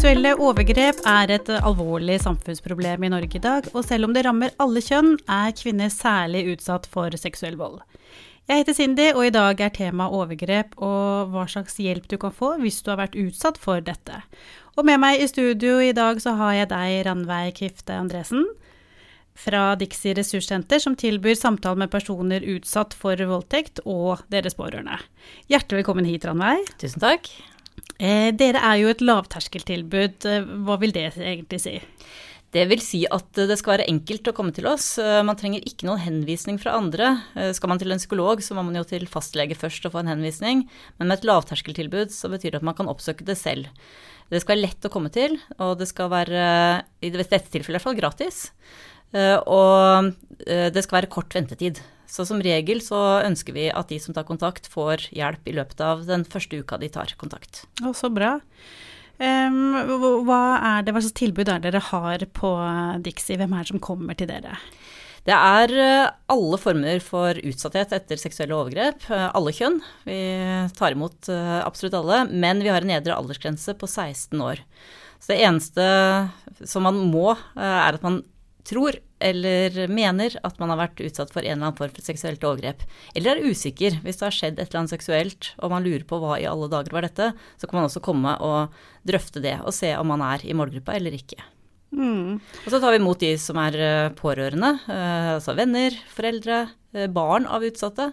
Seksuelle overgrep er et alvorlig samfunnsproblem i Norge i dag, og selv om det rammer alle kjønn, er kvinner særlig utsatt for seksuell vold. Jeg heter Cindy, og i dag er tema overgrep og hva slags hjelp du kan få hvis du har vært utsatt for dette. Og med meg i studio i dag så har jeg deg, Ranveig Kvifte Andresen, fra Dixie ressurssenter, som tilbyr samtale med personer utsatt for voldtekt og deres pårørende. Hjertelig velkommen hit, Ranveig. Tusen takk. Eh, dere er jo et lavterskeltilbud. Eh, hva vil det egentlig si? Det vil si at det skal være enkelt å komme til oss. Eh, man trenger ikke noen henvisning fra andre. Eh, skal man til en psykolog, så må man jo til fastlege først og få en henvisning. Men med et lavterskeltilbud så betyr det at man kan oppsøke det selv. Det skal være lett å komme til, og det skal være, i dette tilfellet i hvert fall, gratis. Eh, og det skal være kort ventetid. Så som regel så ønsker vi at de som tar kontakt, får hjelp i løpet av den første uka de tar kontakt. Å, så bra. Um, hva er det, hva slags tilbud er dere har på Dixie? Hvem er det som kommer til dere? Det er eh, alle former for utsatthet etter seksuelle overgrep. Eh, alle kjønn. Vi tar imot eh, absolutt alle. Men vi har en nedre aldersgrense på 16 år. Så det eneste som man må, er at man tror eller mener at man har vært utsatt for en eller annen form for seksuelt overgrep, eller er usikker hvis det har skjedd et eller annet seksuelt og man lurer på hva i alle dager var dette, så kan man også komme og drøfte det og se om man er i målgruppa eller ikke. Mm. Og så tar vi imot de som er eh, pårørende, eh, altså venner, foreldre, eh, barn av utsatte.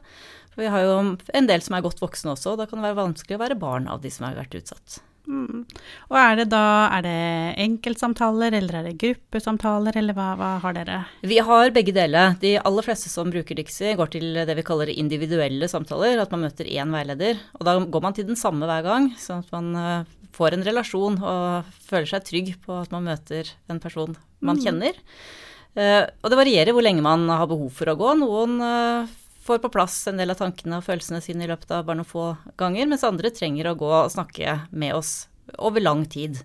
For vi har jo en del som er godt voksne også, og da kan det være vanskelig å være barn av de som har vært utsatt. Mm. Og er det da er det enkeltsamtaler, eller er det gruppesamtaler, eller hva, hva, har dere? Vi har begge deler. De aller fleste som bruker Dixie, går til det vi kaller individuelle samtaler. At man møter én veileder. Og da går man til den samme hver gang, sånn at man eh, får en relasjon og føler seg trygg på at man møter en person man mm. kjenner. Uh, og det varierer hvor lenge man har behov for å gå. Noen uh, får på plass en del av tankene og følelsene sine i løpet av bare noen få ganger, mens andre trenger å gå og snakke med oss over lang tid.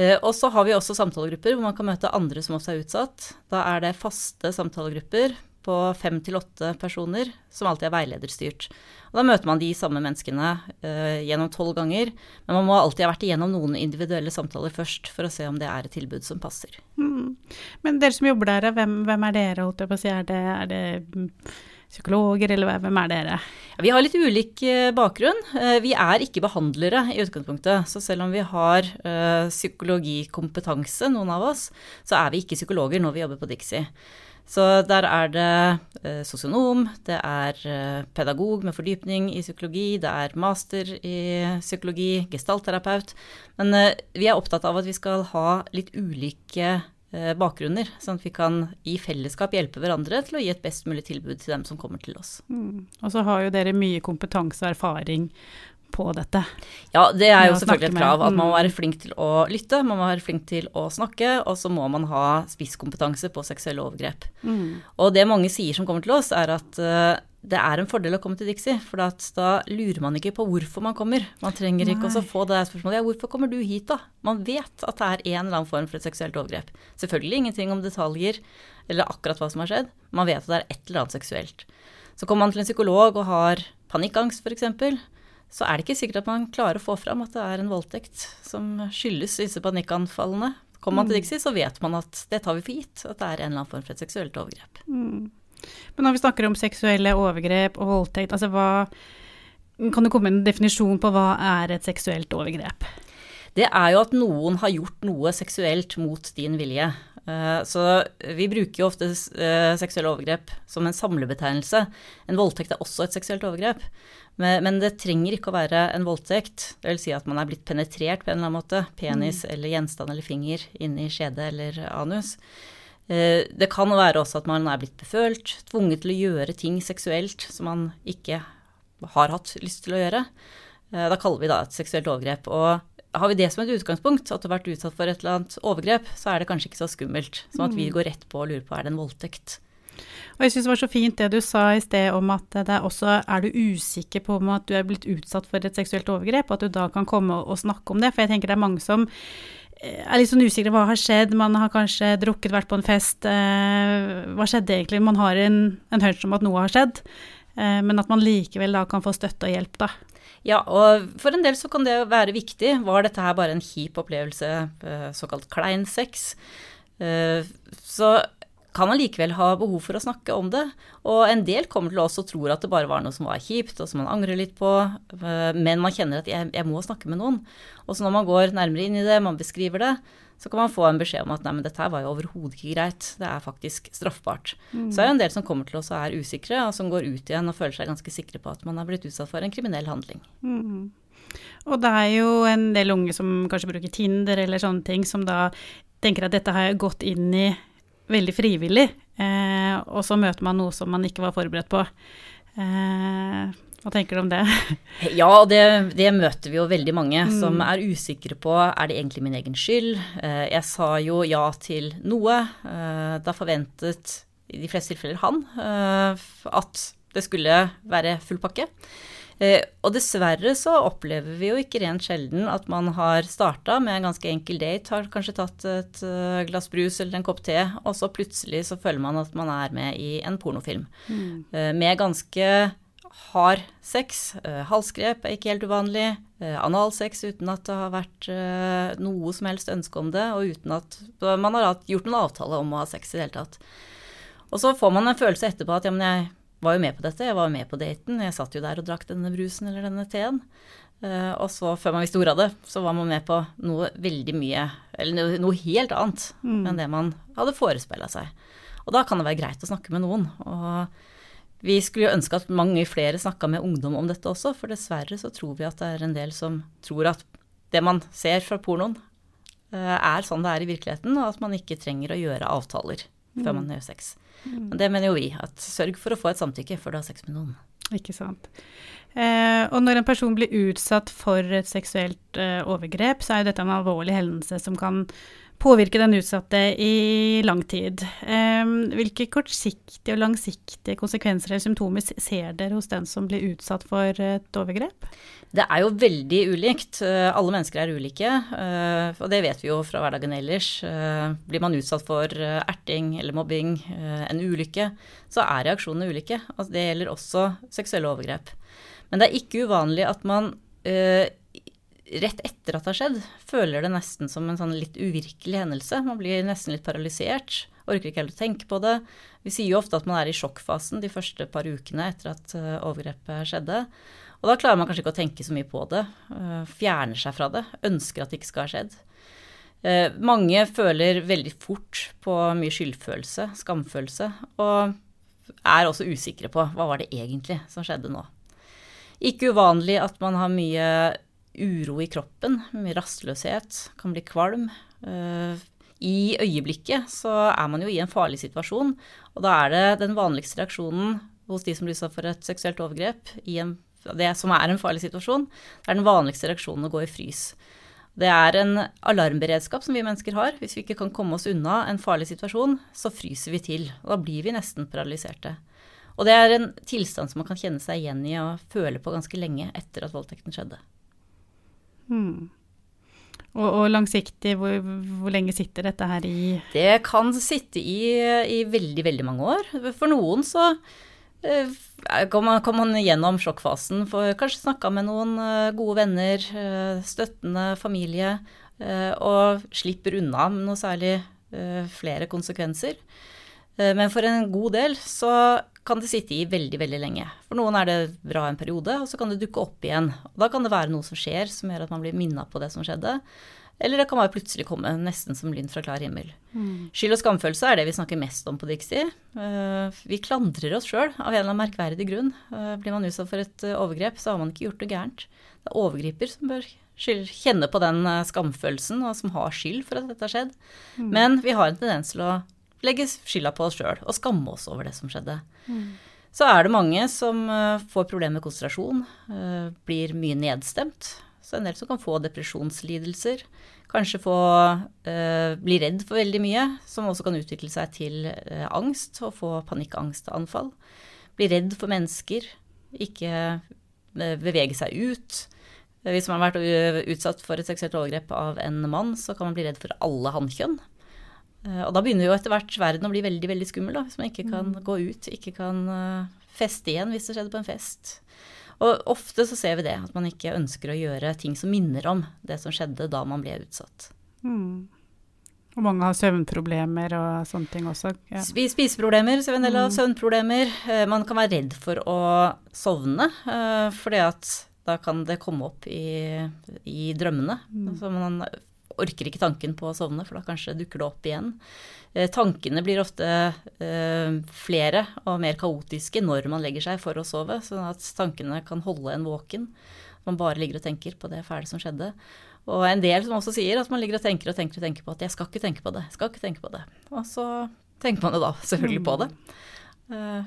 Eh, og så har vi også samtalegrupper hvor man kan møte andre som også er utsatt. Da er det faste samtalegrupper på fem til åtte personer som alltid er veilederstyrt. Og da møter man de samme menneskene uh, gjennom tolv ganger, men man må alltid ha vært igjennom noen individuelle samtaler først for å se om det er et tilbud som passer. Mm. Men dere som jobber der, hvem, hvem er dere, holdt jeg på å si? Er det, er det psykologer, eller hvem er dere? Vi har litt ulik eh, bakgrunn. Eh, vi er ikke behandlere i utgangspunktet. Så selv om vi har uh, psykologikompetanse, noen av oss, så er vi ikke psykologer når vi jobber på Dixie. Så der er det sosionom, det er pedagog med fordypning i psykologi, det er master i psykologi, gestaltterapeut. Men vi er opptatt av at vi skal ha litt ulike Eh, bakgrunner, sånn at vi kan i fellesskap hjelpe hverandre til å gi et best mulig tilbud til dem som kommer til oss. Mm. Og så har jo dere mye kompetanse og erfaring på dette. Ja, det er jo selvfølgelig et krav at man må mm. være flink til å lytte, man må være flink til å snakke, og så må man ha spisskompetanse på seksuelle overgrep. Mm. Og det mange sier som kommer til oss, er at uh, det er en fordel å komme til Dixie, for da lurer man ikke på hvorfor man kommer. Man trenger ikke også få det spørsmålet ja, hvorfor kommer du hit, da? Man vet at det er en eller annen form for et seksuelt overgrep. Selvfølgelig ingenting om detaljer eller akkurat hva som har skjedd. Man vet at det er et eller annet seksuelt. Så kommer man til en psykolog og har panikkangst, f.eks., så er det ikke sikkert at man klarer å få fram at det er en voldtekt som skyldes disse panikkanfallene. Kommer man til mm. Dixie, så vet man at det tar vi for gitt, at det er en eller annen form for et seksuelt overgrep. Mm. Men når vi snakker om seksuelle overgrep og voldtekt, altså hva Kan det komme en definisjon på hva er et seksuelt overgrep? Det er jo at noen har gjort noe seksuelt mot din vilje. Eh, så vi bruker jo ofte eh, seksuelle overgrep som en samlebetegnelse. En voldtekt er også et seksuelt overgrep. Men det trenger ikke å være en voldtekt. Det vil si at man er blitt penetrert på en eller annen måte. Penis mm. eller gjenstand eller finger inni skjede eller anus. Eh, det kan være også at man er blitt befølt, tvunget til å gjøre ting seksuelt som man ikke har hatt lyst til å gjøre. Da kaller vi det et seksuelt overgrep. Og har vi det som et utgangspunkt, at du har vært utsatt for et eller annet overgrep, så er det kanskje ikke så skummelt som at vi mm. går rett på og lurer på er det en voldtekt. Og jeg syns det var så fint det du sa i sted om at det er også er du usikker på om at du er blitt utsatt for et seksuelt overgrep, og at du da kan komme og snakke om det. For jeg tenker det er mange som er litt sånn usikre hva har skjedd. Man har kanskje drukket, vært på en fest. Eh, hva skjedde egentlig? Man har en, en hunch om at noe har skjedd. men at man likevel da kan få støtte og hjelp, da. Ja, og for en del så kan det være viktig. Var dette her bare en kjip opplevelse, såkalt klein sex, så kan man likevel ha behov for å snakke om det. Og en del kommer til oss og tror at det bare var noe som var kjipt, og som man angrer litt på, men man kjenner at jeg, jeg må snakke med noen. Og så når man går nærmere inn i det, man beskriver det, så kan man få en beskjed om at nei, men dette her var jo overhodet ikke greit, det er faktisk straffbart. Mm. Så er det en del som kommer til oss og er usikre, og som går ut igjen og føler seg ganske sikre på at man har blitt utsatt for en kriminell handling. Mm. Og det er jo en del unge som kanskje bruker Tinder eller sånne ting, som da tenker at dette har jeg gått inn i veldig frivillig, eh, og så møter man noe som man ikke var forberedt på. Eh, hva tenker du om det? ja, det, det, møter vi jo veldig mange mm. som er usikre på er det egentlig min egen skyld. Eh, jeg sa jo ja til noe. Eh, da forventet i de fleste tilfeller han eh, at det skulle være full pakke. Og dessverre så opplever vi jo ikke rent sjelden at man har starta med en ganske enkel date, har kanskje tatt et glass brus eller en kopp te, og så plutselig så føler man at man er med i en pornofilm. Mm. Med ganske hard sex. Halsgrep er ikke helt uvanlig. Analsex uten at det har vært noe som helst ønske om det, og uten at man har gjort noen avtale om å ha sex i det hele tatt. Og så får man en følelse etterpå at ja, men jeg var jo med på dette. Jeg var jo med på daten. Jeg satt jo der og drakk denne brusen eller denne teen. Og så, før man visste ordet av det, så var man med på noe veldig mye Eller noe, helt annet mm. enn det man hadde forespeila seg. Og da kan det være greit å snakke med noen. Og vi skulle jo ønske at mange flere snakka med ungdom om dette også, for dessverre så tror vi at det er en del som tror at det man ser fra pornoen, uh, er sånn det er i virkeligheten, og at man ikke trenger å gjøre avtaler mm. før man gjør sex. Men det mener jo vi, at sørg for å få et samtykke før du har sex med noen. Ikke sant. Eh, og når en person blir utsatt for et seksuelt eh, overgrep, så er jo dette en alvorlig hendelse som kan påvirke den utsatte i lang tid. Hvilke kortsiktige og langsiktige konsekvenser eller symptomer ser dere hos den som blir utsatt for et overgrep? Det er jo veldig ulikt. Eh, alle mennesker er ulike, eh, og det vet vi jo fra hverdagen ellers. Eh, blir man utsatt for erting eller mobbing, en ulykke, så er reaksjonene ulike. Altså, det gjelder også seksuelle overgrep. Men det er ikke uvanlig at man rett etter at det har skjedd, føler det nesten som en sånn litt uvirkelig hendelse. Man blir nesten litt paralysert, orker ikke helt å tenke på det. Vi sier jo ofte at man er i sjokkfasen de første par ukene etter at eh, overgrepet skjedde. Og da klarer man kanskje ikke å tenke så mye på det. Eh, fjerner seg fra det. Ønsker at det ikke skal ha skjedd. Eh, mange føler veldig fort på mye skyldfølelse, skamfølelse, og er også usikre på hva var det egentlig som skjedde nå. Ikke uvanlig at man har mye uro i kroppen, mye rastløshet, kan bli kvalm. Eh, I øyeblikket så er man jo i en farlig situasjon, og da er det den vanligste reaksjonen hos de som blir utsatt for et seksuelt overgrep, en, det som er en farlig situasjon, det er den vanligste reaksjonen å gå i frys. Det er en alarmberedskap som vi mennesker har. Hvis vi ikke kan komme oss unna en farlig situasjon, så fryser vi til. Og da blir vi nesten paralyserte. Og det er en tilstand som man kan kjenne seg igjen i og føle på ganske lenge etter at voldtekten skjedde. Hmm. Og, og, langsiktig, hvor, hvor, lenge sitter dette her i Det kan sitte i, i veldig, veldig mange år. For noen så eh, kan man, kom man gjennom sjokkfasen For kanskje snakka med noen eh, gode venner, eh, støttende familie, og slipper unna med noe særlig flere konsekvenser. Men for en god del så kan det sitte i veldig, veldig lenge. For noen er det bra en periode, og så kan det dukke opp igjen. Og da kan det være noe som skjer som gjør at man blir minna på det som skjedde. Eller det kan bare plutselig komme nesten som lyn fra klar himmel. Mm. Skyld og skamfølelse er det vi snakker mest om på Dixie. Uh, vi klandrer oss sjøl av en eller annen merkverdig grunn. Uh, blir man utsatt for et uh, overgrep, så har man ikke gjort noe gærent. Det er overgriper som bør skyld, kjenne på den skamfølelsen, og som har skyld for at dette har skjedd. Mm. Men vi har en tendens til å legge skylda på oss sjøl og skamme oss over det som skjedde. Mm. Så er det mange som uh, får problemer med konsentrasjon, uh, blir mye nedstemt. Så en del som kan få depresjonslidelser. Kanskje få uh, bli redd for veldig mye, som også kan utvikle seg til angst og få panikkangstanfall. Bli redd for mennesker, ikke bevege seg ut. Hvis man har vært utsatt for et seksuelt overgrep av en mann, så kan man bli redd for alle hannkjønn. Eh, og da begynner jo etter hvert verden å bli veldig veldig skummel, da, hvis man ikke kan mm. gå ut, ikke kan uh, feste igjen hvis det skjedde på en fest. Og ofte så ser vi det, at man ikke ønsker å gjøre ting som minner om det som skjedde da man ble utsatt. Mm. Og mange har søvnproblemer og sånne ting også. Ja. Spiseproblemer vi en del av. Mm. Søvnproblemer. Eh, man kan være redd for å sovne, eh, fordi at da kan det komme opp i, i drømmene. Mm. Så man orker ikke tanken på å sovne, for da kanskje dukker det opp igjen. Eh, tankene blir ofte eh, flere og mer kaotiske når man legger seg for å sove, sånn at tankene kan holde en våken. Man bare ligger og tenker på det fæle som skjedde. Og en del som også sier at man ligger og tenker og tenker og tenker på at 'jeg skal ikke tenke på det', jeg skal ikke tenke på det. Og så tenker man jo da selvfølgelig på det. Uh,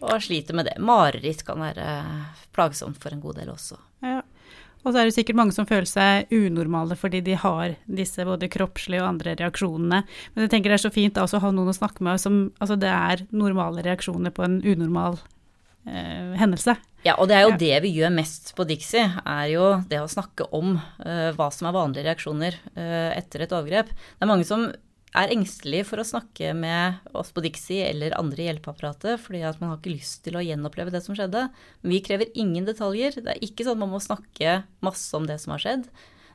og sliter med det. Mareritt kan være plagsomt for en god del også. Ja. Og så er det sikkert mange som føler seg unormale fordi de har disse både kroppslige og andre reaksjonene. Men jeg tenker det er så fint da å ha noen å snakke med som Altså det er normale reaksjoner på en unormal eh, hendelse. Ja, og det er jo ja. det vi gjør mest på Dixie, er jo det å snakke om uh, hva som er vanlige reaksjoner uh, etter et overgrep. Det er mange som er engstelig for å snakke med oss på Dixie eller andre i hjelpeapparatet, fordi at man har ikke lyst til å gjenoppleve det som skjedde. Men vi krever ingen detaljer. Det er ikke sånn at man må snakke masse om det som har skjedd.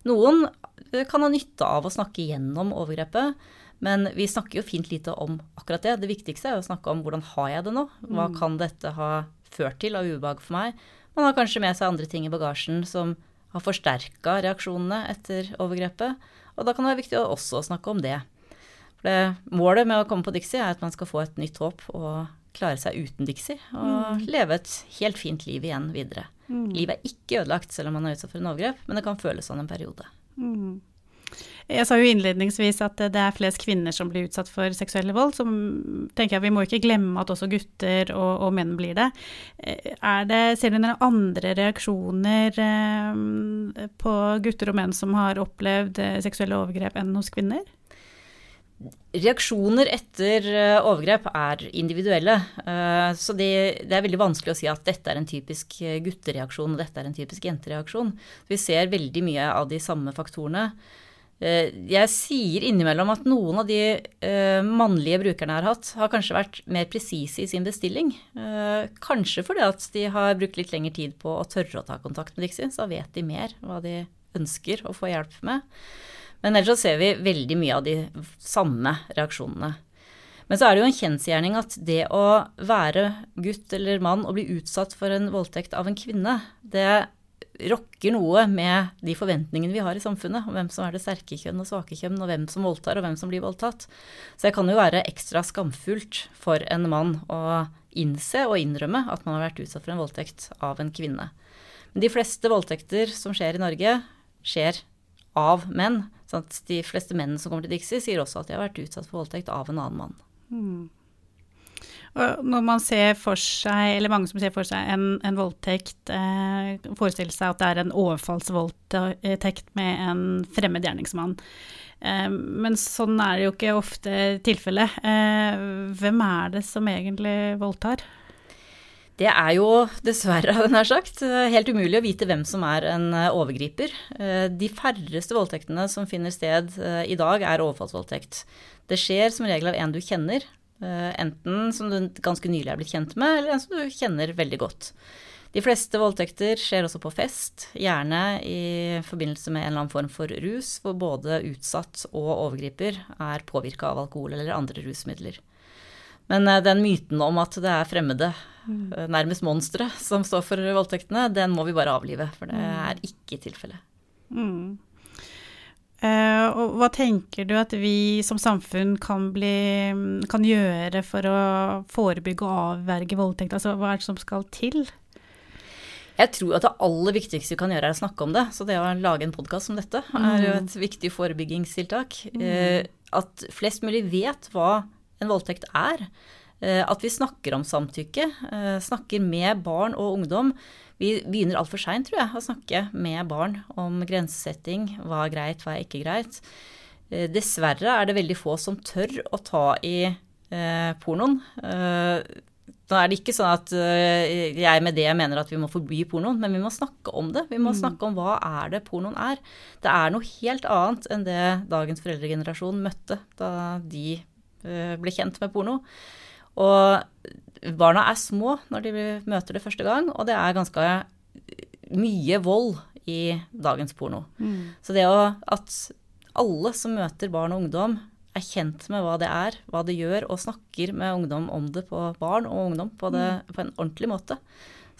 Noen eh, kan ha nytte av å snakke gjennom overgrepet, men vi snakker jo fint lite om akkurat det. Det viktigste er å snakke om hvordan har jeg det nå? Hva mm. kan dette ha ført til av ubehag for meg? Man har kanskje med seg andre ting i bagasjen som har forsterka reaksjonene etter overgrepet. Og da kan det være viktig å også snakke om det. Det, målet med å komme på Dixie er at man skal få et nytt håp og klare seg uten Dixie. Og mm. leve et helt fint liv igjen videre. Mm. Livet er ikke ødelagt selv om man er utsatt for en overgrep, men det kan føles sånn en periode. Mm. Jeg sa jo innledningsvis at det er flest kvinner som blir utsatt for seksuell vold. Så tenker jeg Vi må ikke glemme at også gutter og, og menn blir det. Er det. Ser du noen andre reaksjoner eh, på gutter og menn som har opplevd eh, seksuelle overgrep enn hos kvinner? Reaksjoner etter eh, overgrep er individuelle. Eh, så det, det, er veldig vanskelig å si at dette er en typisk eh, guttereaksjon og dette er en typisk jentereaksjon. Vi ser veldig mye av de samme faktorene. Jeg sier innimellom at noen av de mannlige brukerne jeg har hatt, har kanskje vært mer presise i sin bestilling. Kanskje fordi at de har brukt litt lengre tid på å tørre å ta kontakt med Dixie, så vet de mer hva de ønsker å få hjelp med. Men ellers så ser vi veldig mye av de samme reaksjonene. Men så er det jo en kjensgjerning at det å være gutt eller mann og bli utsatt for en voldtekt av en kvinne, det rokker noe med de forventningene vi har i samfunnet om hvem som er det sterke kjønn og svake kjønn, og hvem som voldtar og hvem som blir voldtatt. Så det kan jo være ekstra skamfullt for en mann å innse og innrømme at man har vært utsatt for en voldtekt av en kvinne. Men de fleste voldtekter som skjer i Norge, skjer av menn. Sånn de fleste mennene som kommer til Dixie, sier også at de har vært utsatt for voldtekt av en annen mann. Mm. Og når man ser for seg, eller mange som ser for seg en, en voldtekt, eh, forestiller seg at det er en overfallsvoldtekt med en fremmed gjerningsmann. Eh, men sånn er det jo ikke ofte tilfellet. Eh, hvem er det som egentlig voldtar? Det er jo dessverre, nær sagt, helt umulig å vite hvem som er en eh, overgriper. Eh, de færreste voldtektene som finner sted eh, i dag, er overfallsvoldtekt. Det skjer som regel av en du kjenner, enten som du ganske nylig er blitt kjent med, eller en som du kjenner veldig godt. De fleste voldtekter skjer også på fest, gjerne i forbindelse med en eller annen form for rus, hvor både utsatt og overgriper er påvirka av alkohol eller andre rusmidler. Men den myten om at det er fremmede Mm. nærmest monstre som står for voldtektene, den må vi bare avlive. For det mm. er ikke tilfellet. Mm. Uh, og hva tenker du at vi som samfunn kan, bli, kan gjøre for å forebygge og avverge voldtekt? Altså hva er det som skal til? Jeg tror at det aller viktigste vi kan gjøre, er å snakke om det. Så det å lage en podkast som dette er jo mm. et viktig forebyggingstiltak. Mm. Uh, at flest mulig vet hva en voldtekt er. Eh, at vi snakker om samtykke, eh, snakker med barn og ungdom. Vi begynner altfor seint, tror jeg, å snakke med barn om grensesetting. Hva er greit, hva er ikke greit. Eh, dessverre er det veldig få som tør å ta i eh, pornoen. Eh, nå er det ikke sånn at jeg med det mener at vi må forby pornoen, men vi må snakke om det. Vi må mm. snakke om hva er det pornoen er. Det er noe helt annet enn det dagens foreldregenerasjon møtte da de ble kjent med porno. Og barna er små når de møter det første gang, og det er ganske mye vold i dagens porno. Mm. Så det å, at alle som møter barn og ungdom, er kjent med hva det er, hva det gjør, og snakker med ungdom om det på barn og ungdom på, det, mm. på en ordentlig måte.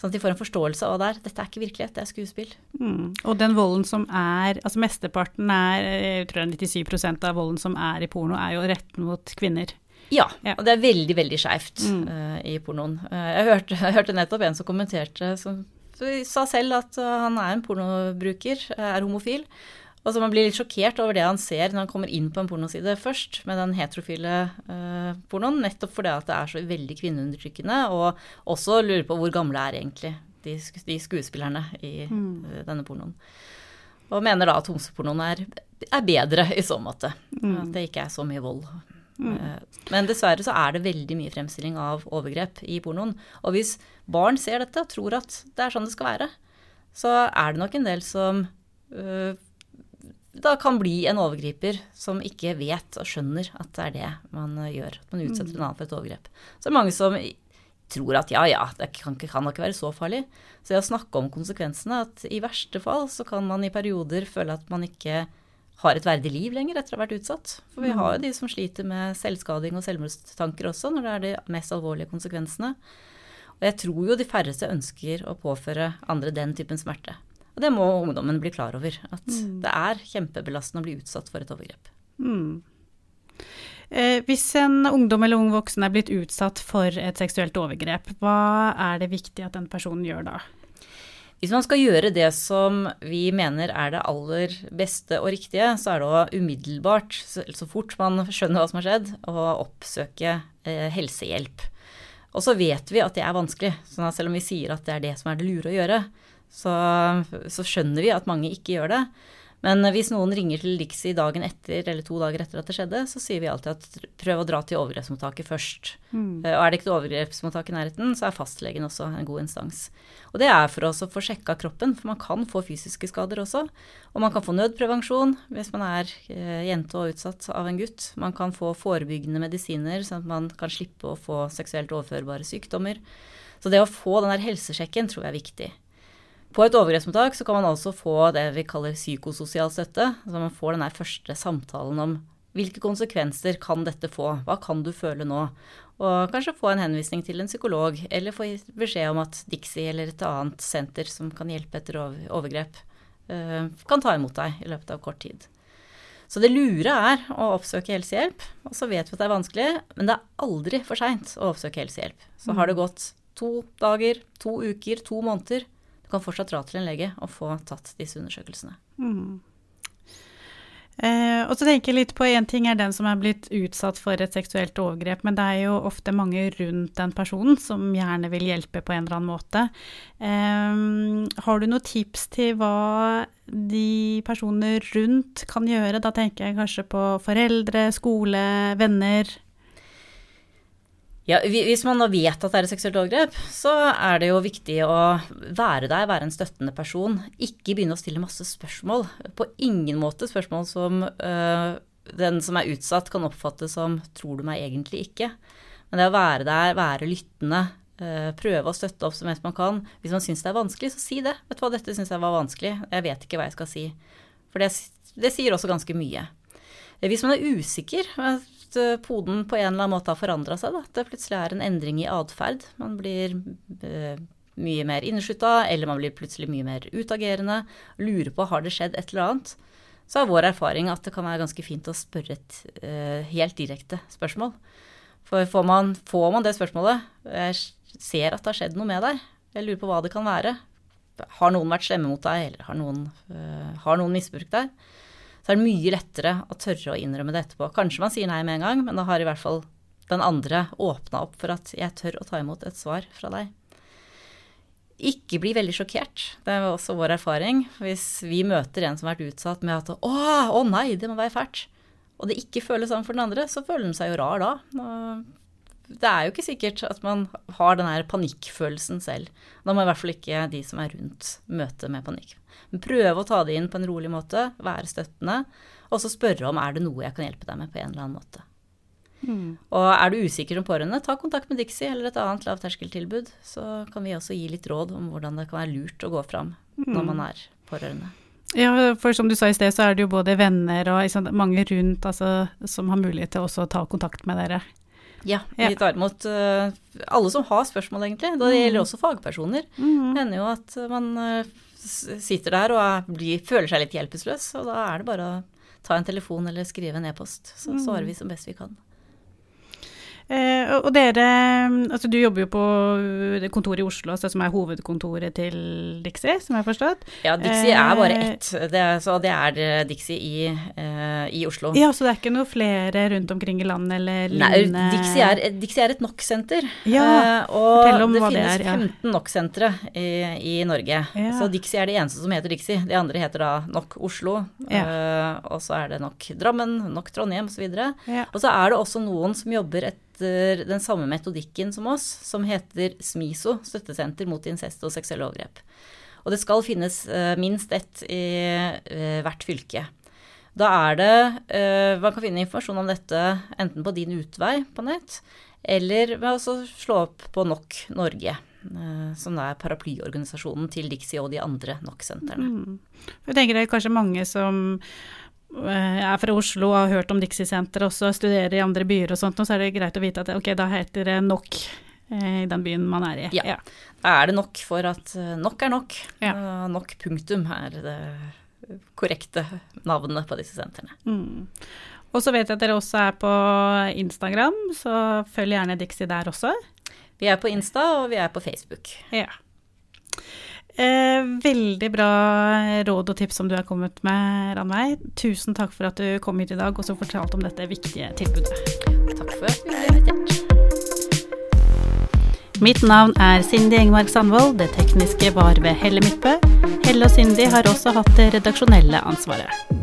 Sånn at de får en forståelse av det er. Dette er ikke virkelighet, det er skuespill. Mm. Og den volden som er Altså mesteparten er, jeg tror det er 97% av volden som er i porno, er jo retten mot kvinner. Ja, ja, og det er veldig, veldig skeivt mm. uh, i pornoen. Uh, jeg, hørte, jeg, hørte, nettopp en som kommenterte, som sa selv at han er en pornobruker, er homofil. Og så Man blir litt sjokkert over det han ser når han kommer inn på en pornoside først, med den heterofile uh, pornoen, nettopp fordi at det er så veldig kvinneundertrykkende, og også lurer på hvor gamle er egentlig de, de skuespillerne i mm. uh, denne pornoen. Og mener da at homsepornoen er, er bedre i så måte. Mm. At det ikke er så mye vold. Mm. Uh, men dessverre så er det veldig mye fremstilling av overgrep i pornoen. Og hvis barn ser dette og tror at det er sånn det skal være, så er det nok en del som da kan bli en overgriper som ikke vet og skjønner at det er det man gjør. At man utsetter en annen for et overgrep. Så det er mange som tror at ja, ja, det kan, kan ikke være så farlig. Så det å snakke om konsekvensene, at i verste fall så kan man i perioder føle at man ikke har et verdig liv lenger etter å ha vært utsatt. For vi har jo de som sliter med selvskading og selvmordstanker også, når det er de mest alvorlige konsekvensene. Og jeg tror jo de færreste ønsker å påføre andre den typen smerte. Og det må ungdommen bli klar over. At mm. det er kjempebelastende å bli utsatt for et overgrep. Mm. Eh, hvis en ungdom eller ung voksen er blitt utsatt for et seksuelt overgrep, hva er det viktig at den personen gjør da? Hvis man skal gjøre det som vi mener er det aller beste og riktige, så er det å umiddelbart, så, fort man skjønner hva som har skjedd, å oppsøke eh, helsehjelp. Og så vet vi at det er vanskelig. så selv om vi sier at det er det som er det lure å gjøre, så, så, skjønner vi at mange ikke gjør det. Men hvis noen ringer til Lixi dagen etter eller to dager etter at det skjedde, så sier vi alltid at prøv å dra til overgrepsmottaket først. Mm. Og er det ikke overgrepsmottak i nærheten, så er fastlegen også en god instans. Og det er for oss å få sjekka kroppen, for man kan få fysiske skader også. Og man kan få nødprevensjon hvis man er eh, jente og utsatt av en gutt. Man kan få forebyggende medisiner, sånn at man kan slippe å få seksuelt overførbare sykdommer. Så det å få den der helsesjekken tror jeg er viktig. På et overgrepsmottak så kan man altså få det vi kaller psykososial støtte. Så man får den første samtalen om hvilke konsekvenser kan dette få, hva kan du føle nå? Og kanskje få en henvisning til en psykolog, eller få beskjed om at Dixie eller et annet senter som kan hjelpe etter overgrep, eh, kan ta imot deg i løpet av kort tid. Så det lure er å oppsøke helsehjelp. Og så vet vi at det er vanskelig, men det er aldri for seint å oppsøke helsehjelp. Så har det gått to dager, to uker, to måneder, kan fortsatt dra til en lege og få tatt disse undersøkelsene. Mm. Eh, og så tenker jeg litt på Én ting er den som er blitt utsatt for et seksuelt overgrep, men det er jo ofte mange rundt den personen som gjerne vil hjelpe på en eller annen måte. Eh, har du noen tips til hva de personene rundt kan gjøre? Da tenker jeg kanskje på foreldre, skole, venner. Ja, Hvis man nå vet at det er et seksuelt overgrep, så er det jo viktig å være der, være en støttende person. Ikke begynne å stille masse spørsmål. På ingen måte spørsmål som øh, den som er utsatt kan oppfatte som 'tror du meg egentlig ikke'? Men det å være der, være lyttende, øh, prøve å støtte opp så mest man kan. Hvis man syns det er vanskelig, så si det. Vet du hva, dette syns jeg var vanskelig. Jeg vet ikke hva jeg skal si. For det, det sier også ganske mye. Hvis man er usikker, Eh, poden på en eller annen måte har forandra seg. At det plutselig er en endring i atferd. Man blir uh, mye mer inneslutta, eller man blir plutselig mye mer utagerende. Lurer på har det skjedd et eller annet. Så er vår erfaring at det kan være ganske fint å spørre et uh, helt direkte spørsmål. For får man, får man det spørsmålet Jeg ser at det har skjedd noe med deg. Jeg lurer på hva det kan være. Har noen vært slemme mot deg, eller har noen, uh, har noen misbrukt deg? Så er det mye lettere å tørre å innrømme det etterpå. Kanskje man sier nei med en gang, men da har i hvert fall den andre åpna opp for at jeg tør å ta imot et svar fra deg. Ikke bli veldig sjokkert. Det er også vår erfaring. Hvis vi møter en som har vært utsatt med at å, å nei, det må være fælt, og det ikke føles sånn for den andre, så føler den seg jo rar da. Det er jo ikke sikkert at man har den her panikkfølelsen selv. Da må i hvert fall ikke de som er rundt, møte med panikk. Men prøve å ta det inn på en rolig måte, være støttende, og så spørre om er det noe jeg kan hjelpe deg med på en eller annen måte. Mm. Og er du usikker om pårørende, ta kontakt med Dixie eller et annet lavterskeltilbud. Så kan vi også gi litt råd om hvordan det kan være lurt å gå fram mm. når man er pårørende. Ja, for som du sa i sted, så er det jo både venner og liksom, mange rundt altså, som har mulighet til også å ta kontakt med dere. Ja, vi tar imot uh, alle som har spørsmål, egentlig. Det gjelder mm. også fagpersoner. Mm. Det hender jo at man uh, sitter der og blir, føler seg litt hjelpeløs, og da er det bare å ta en telefon eller skrive en e-post. Så mm. svarer vi som best vi kan. Eh, og dere, altså du jobber jo på kontoret i Oslo, altså som er hovedkontoret til Dixie, som jeg har forstått? Ja, Dixie er bare eh, ett, det, så det er eh, Dixie i, eh, i, Oslo. Ja, Så det er ikke noe flere rundt omkring i landet eller lignende? Nei, Dixie er, Dixie er et NOK-senter. Ja, eh, og om det hva finnes det er, ja. 15 NOK-sentre i, i, Norge. Ja. Så Dixie er det eneste som heter Dixie. De andre heter da NOK Oslo, ja. uh, og så er det NOK Drammen, NOK Trondheim osv. Ja. Og så er det også noen som jobber et etter den samme metodikken som oss, som heter SMISO, Støttesenter mot incest og seksuelle overgrep. Og det skal finnes uh, minst ett i uh, hvert fylke. Da er det uh, Man kan finne informasjon om dette enten på Din utvei på nett, eller ved å slå opp på NOK Norge. Som er paraplyorganisasjonen til Dixie og de andre NOK-sentrene. Mm. Jeg tenker det er kanskje mange som jeg er fra Oslo og har hørt om Dixie-senteret også, studerer i andre byer og sånt, og så er det greit å vite at ok, da heter det nok eh, i den byen man er i. Ja. ja. Er det nok for at eh, nok er nok. Ja. Nok punktum er det korrekte navnet på disse sentrene. Mm. Og så vet jeg at dere også er på Instagram, så følg gjerne Dixie der også. Vi er på Insta, og vi er på Facebook. Ja. Eh, veldig bra råd og tips som du har kommet med, Ranveig. Tusen takk for at du kom hit i dag og så fortalte om dette viktige tilbudet. Takk for at du ble invitert. Mitt navn er Cindy Engmark Sandvold. Det tekniske var ved Helle Midtbø. Helle og Cindy har også hatt det redaksjonelle ansvaret.